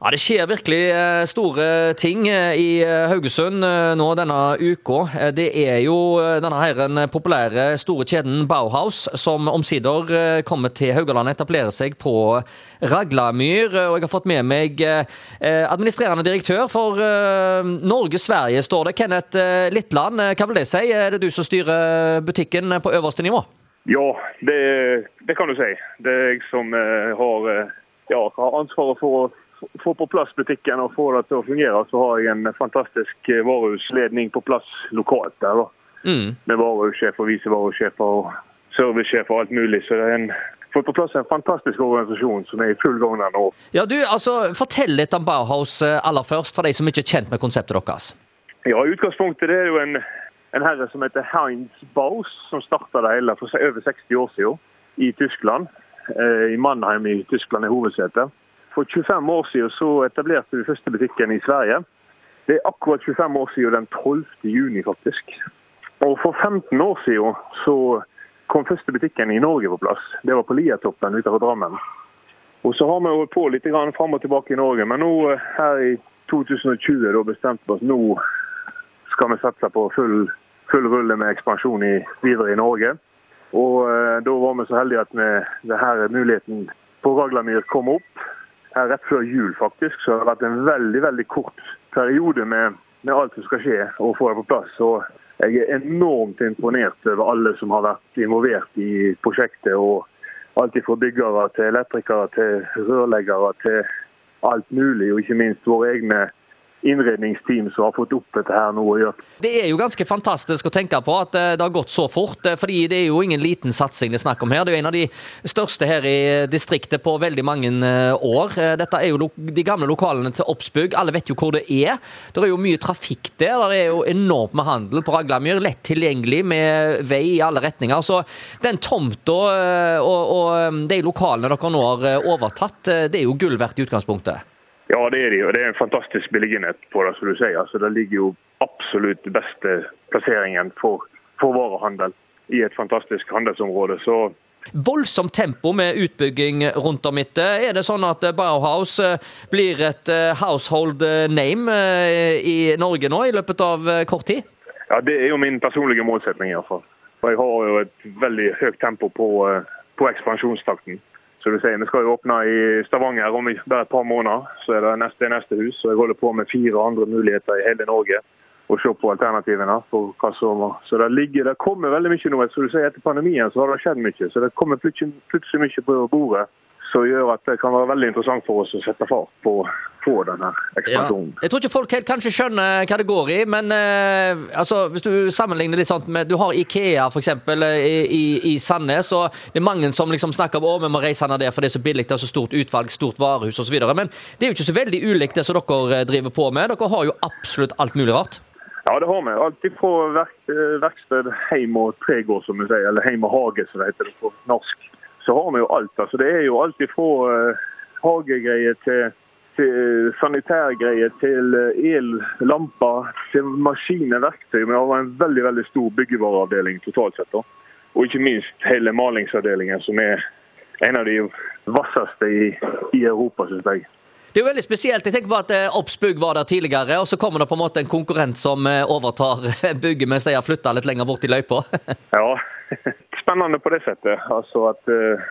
Ja, Det skjer virkelig eh, store ting eh, i eh, Haugesund nå denne uka. Det er jo denne her en populære store kjeden Bauhaus som omsider kommer til Haugaland og etablerer seg på Raglamyr. Og jeg har fått med meg administrerende direktør for Norge-Sverige, står det. Kenneth Littland, hva vil det si? Er det du som styrer butikken på øverste nivå? Ja, det, det kan du si. Det er jeg som har, ja, har ansvaret for å få på plass butikken og få det til å fungere, så har jeg en fantastisk eh, varehusledning på plass lokalt der. Mm. Med varehussjef og visevarehussjef og servicesjef og alt mulig. Så det er en fått på plass en fantastisk organisasjon som er i full gang nå. Ja, du, altså, Fortell litt om Bauhaus eh, aller først, for de som ikke er kjent med konseptet deres. Ja, i utgangspunktet det er jo en, en herre som heter Heinz Baus, som starta det hele for over 60 år siden i Tyskland. Eh, I Mannheim i Tyskland er hovedsetet. For 25 år siden så etablerte vi første butikken i Sverige. Det er akkurat 25 år siden, den 12. juni faktisk. Og for 15 år siden så kom første butikken i Norge på plass. Det var på Liatoppen utenfor Drammen. Og så har vi holdt på litt fram og tilbake i Norge, men nå eh, her i 2020 da bestemte vi oss nå skal vi satse på full, full rulle med ekspansjon i, videre i Norge. Og eh, da var vi så heldige at vi, denne muligheten på Raglamyr kom opp her rett før jul, faktisk. Så det har vært en veldig veldig kort periode med, med alt som skal skje, og få det på plass. Og jeg er enormt imponert over alle som har vært involvert i prosjektet. og Alt fra byggere til elektrikere til rørleggere til alt mulig, og ikke minst våre egne innredningsteam som har fått opp dette her nå. å gjøre. Det er jo ganske fantastisk å tenke på at eh, det har gått så fort. Eh, fordi det er jo ingen liten satsing det er snakk om her. Det er jo en av de største her i distriktet på veldig mange eh, år. Dette er jo de gamle lokalene til Oppsbygg. Alle vet jo hvor det er. Det er jo mye trafikk der. Det er jo enormt med handel på Raglamyr. Lett tilgjengelig med vei i alle retninger. Så den tomta og, og de lokalene dere nå har overtatt, det er jo gull verdt i utgangspunktet. Ja, det er de. Og det er en fantastisk beliggenhet på det, som du sier. Altså, det ligger jo absolutt beste plasseringen for, for varehandel i et fantastisk handelsområde. Så Voldsomt tempo med utbygging rundt om etter. Er det sånn at Bauhaus eh, blir et eh, household name eh, i Norge nå i løpet av kort tid? Ja, Det er jo min personlige målsetning. i hvert fall. Jeg har jo et veldig høyt tempo på, på ekspansjonstakten. Sier, Vi skal jo åpne i Stavanger om bare et par måneder. Så er det neste, neste hus. og Jeg holder på med fire andre muligheter i hele Norge. Og se på alternativene. for hva som, Så det, ligger, det kommer veldig mye nå. Som du sier, Etter pandemien så har det skjedd mye. Så det kommer plutselig, plutselig mye på bordet som gjør at det kan være veldig interessant for oss å sette fart på, på denne ekspansjonen. Ja. Jeg tror ikke folk helt kanskje skjønner hva det går i, men eh, altså, hvis du sammenligner litt sånn med Du har Ikea eksempel, eh, i, i, i Sandnes, og det er mange som liksom snakker om at vi må reise ned der for det er så billig, det er så stort utvalg, stort varehus osv. Men det er jo ikke så veldig ulikt det som dere eh, driver på med. Dere har jo absolutt alt mulig rart. Ja, det har vi. Alt fra verk, eh, verksted, heim og tregård, som vi sier. Eller heim og hage, som det heter det på norsk så har vi jo alt. Altså, det er jo alt fra uh, hagegreier til, til sanitærgreier, til uh, el, til maskiner, verktøy. Vi har en veldig veldig stor byggevareavdeling totalt sett. Da. Og ikke minst hele malingsavdelingen, som er en av de vasseste i, i Europa, syns jeg. Det er jo veldig spesielt. Jeg tenker på at eh, Obsbygg var der tidligere, og så kommer det på en måte en konkurrent som overtar bygget mens de har flytta litt lenger bort i løypa. ja, spennende på det settet. Altså at,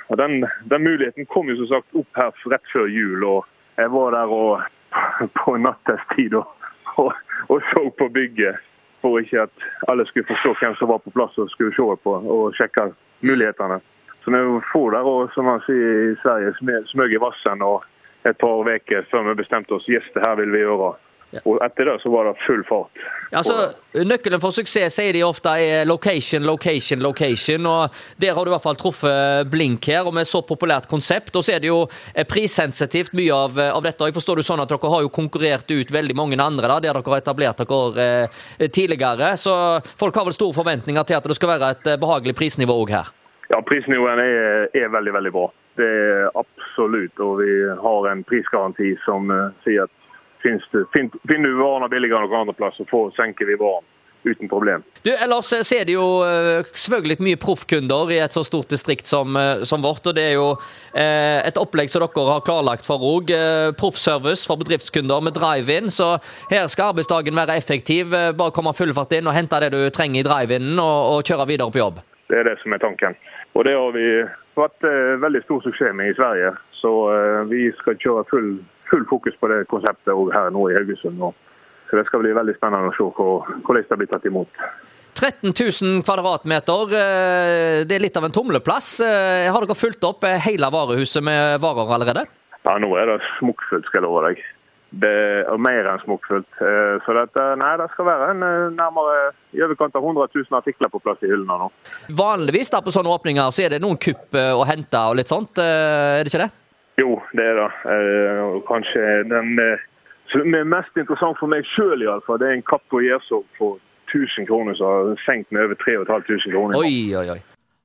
og den, den, muligheten kom jo som sagt opp her rett før jul. og Jeg var der og, på nattestid og, og, og, så på bygget. For ikke at alle skulle forstå hvem som var på plass og skulle se på og sjekke mulighetene. Så vi får der og som man sier i Sverige, smøg i vassen og et par uker før vi bestemte oss yes, det her vil vi gjøre. Ja. Og etter det så var det full fart. Altså, Nøkkelen for suksess sier de ofte er location, location, location. og Der har du i hvert fall truffet blink her, og med så populært konsept. Og så er det jo eh, prissensitivt mye av, av dette. Jeg forstår det sånn at Dere har jo konkurrert ut veldig mange andre da, der dere har etablert dere eh, tidligere. Så folk har vel store forventninger til at det skal være et eh, behagelig prisnivå òg her? Ja, prisnivåen er, er, veldig, veldig bra. Det er absolutt. Og vi har en prisgaranti som uh, sier at finner du varene billigere noen andre plass, så senker vi varen. uten problem. Du, Ellers så er det jo eh, selvfølgelig mye proffkunder i et så stort distrikt som, eh, som vårt. og Det er jo eh, et opplegg som dere har klarlagt for òg. Eh, Proffservice for bedriftskunder med drive-in. Så her skal arbeidsdagen være effektiv. Bare komme full fart inn og hente det du trenger i drive-in, og, og, kjøre videre på jobb. Det er det som er tanken. Og det har vi hatt eh, veldig stor suksess med i Sverige. Så vi skal kjøre full, full fokus på det konseptet her nå i Haugesund. Så Det skal bli veldig spennende å se hvordan det blir tatt imot. 13 000 kvadratmeter, eh, det er litt av en tumleplass. Eh, har dere fulgt opp eh, hele varehuset med varer allerede? Ja, nå er det smokkfullt, skal jeg love deg. Det er mer enn smokkfullt. Så dette, nei, det skal være en nærmere i overkant av 100 000 artikler på plass i hyllene nå. Vanligvis da på sånne åpninger så er det noen kupp å hente og litt sånt, er det ikke det? Jo, det er det. Kanskje den som er mest interessant for meg sjøl, det er en kapp på Gjersov for 1000 kroner, som har senkt med over 3500 kroner. Oi, oi, oi.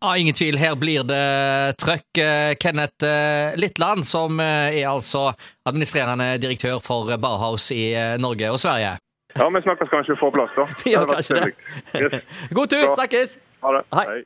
Ah, ingen tvil, her blir det trøkk. Eh, Kenneth eh, Littland, som eh, er altså administrerende direktør for Barhaus i Norge og Sverige. Ja, vi snakkes kanskje for plass, da. ja, kanskje det. Yes. God tur, snakkes! Ha det. Hei. Hei.